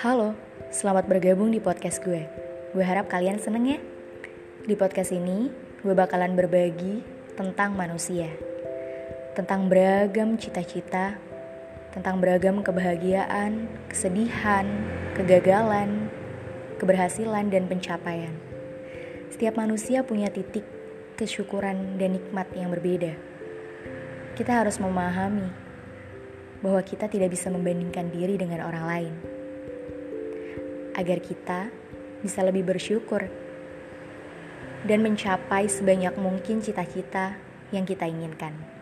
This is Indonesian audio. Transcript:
Halo, selamat bergabung di podcast gue. Gue harap kalian seneng ya. Di podcast ini, gue bakalan berbagi tentang manusia. Tentang beragam cita-cita, tentang beragam kebahagiaan, kesedihan, kegagalan, keberhasilan, dan pencapaian. Setiap manusia punya titik kesyukuran dan nikmat yang berbeda. Kita harus memahami bahwa kita tidak bisa membandingkan diri dengan orang lain, agar kita bisa lebih bersyukur dan mencapai sebanyak mungkin cita-cita yang kita inginkan.